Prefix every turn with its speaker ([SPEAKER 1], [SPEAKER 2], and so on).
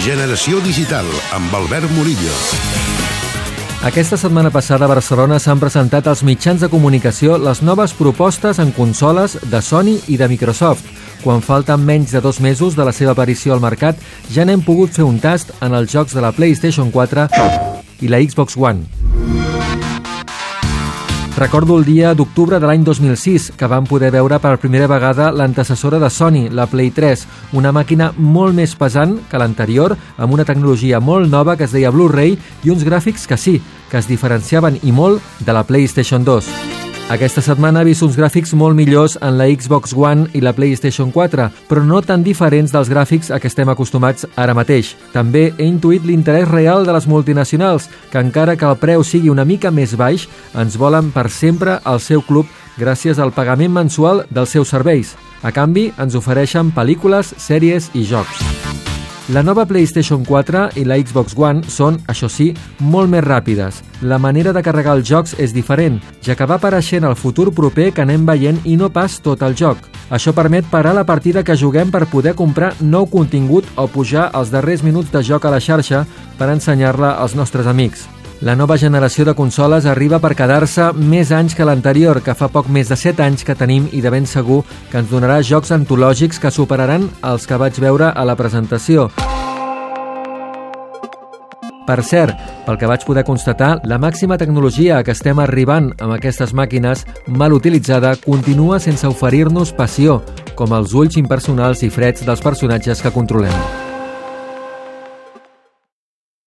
[SPEAKER 1] Generació Digital, amb Albert Murillo.
[SPEAKER 2] Aquesta setmana passada a Barcelona s'han presentat als mitjans de comunicació les noves propostes en consoles de Sony i de Microsoft. Quan falten menys de dos mesos de la seva aparició al mercat, ja n'hem pogut fer un tast en els jocs de la PlayStation 4 i la Xbox One. Recordo el dia d'octubre de l'any 2006, que vam poder veure per primera vegada l'antecessora de Sony, la Play 3, una màquina molt més pesant que l'anterior, amb una tecnologia molt nova que es deia Blu-ray i uns gràfics que sí, que es diferenciaven i molt de la PlayStation 2. Aquesta setmana ha vist uns gràfics molt millors en la Xbox One i la PlayStation 4, però no tan diferents dels gràfics a què estem acostumats ara mateix. També he intuït l'interès real de les multinacionals, que encara que el preu sigui una mica més baix, ens volen per sempre al seu club gràcies al pagament mensual dels seus serveis. A canvi, ens ofereixen pel·lícules, sèries i jocs. La nova PlayStation 4 i la Xbox One són, això sí, molt més ràpides. La manera de carregar els jocs és diferent, ja que va apareixent el futur proper que anem veient i no pas tot el joc. Això permet parar la partida que juguem per poder comprar nou contingut o pujar els darrers minuts de joc a la xarxa per ensenyar-la als nostres amics. La nova generació de consoles arriba per quedar-se més anys que l'anterior, que fa poc més de 7 anys que tenim i de ben segur que ens donarà jocs antològics que superaran els que vaig veure a la presentació. Per cert, pel que vaig poder constatar, la màxima tecnologia a què estem arribant amb aquestes màquines mal utilitzada continua sense oferir-nos passió, com els ulls impersonals i freds dels personatges que controlem.